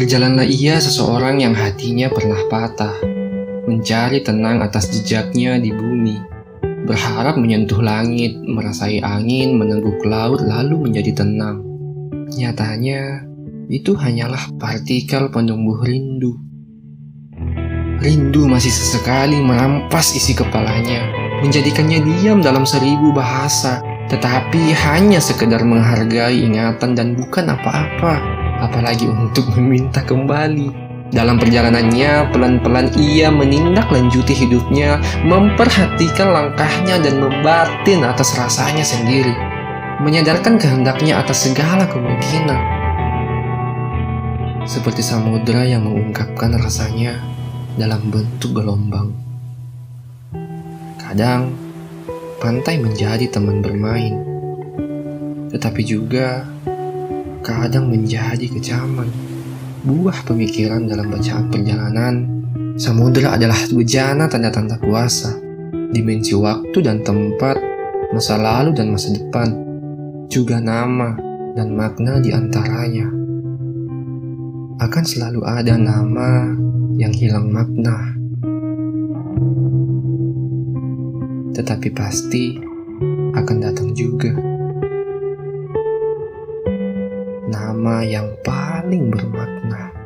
Berjalanlah ia seseorang yang hatinya pernah patah, mencari tenang atas jejaknya di bumi, berharap menyentuh langit, merasai angin, meneguk laut, lalu menjadi tenang. Nyatanya, itu hanyalah partikel penumbuh rindu. Rindu masih sesekali merampas isi kepalanya, menjadikannya diam dalam seribu bahasa, tetapi hanya sekedar menghargai ingatan dan bukan apa-apa apalagi untuk meminta kembali. Dalam perjalanannya, pelan-pelan ia menindaklanjuti hidupnya, memperhatikan langkahnya dan membatin atas rasanya sendiri, menyadarkan kehendaknya atas segala kemungkinan. Seperti samudera yang mengungkapkan rasanya dalam bentuk gelombang. Kadang, pantai menjadi teman bermain, tetapi juga kadang menjadi kecaman. Buah pemikiran dalam bacaan perjalanan, samudera adalah bejana tanda-tanda kuasa, dimensi waktu dan tempat, masa lalu dan masa depan, juga nama dan makna di antaranya. Akan selalu ada nama yang hilang makna. Tetapi pasti akan datang juga nama yang paling bermakna.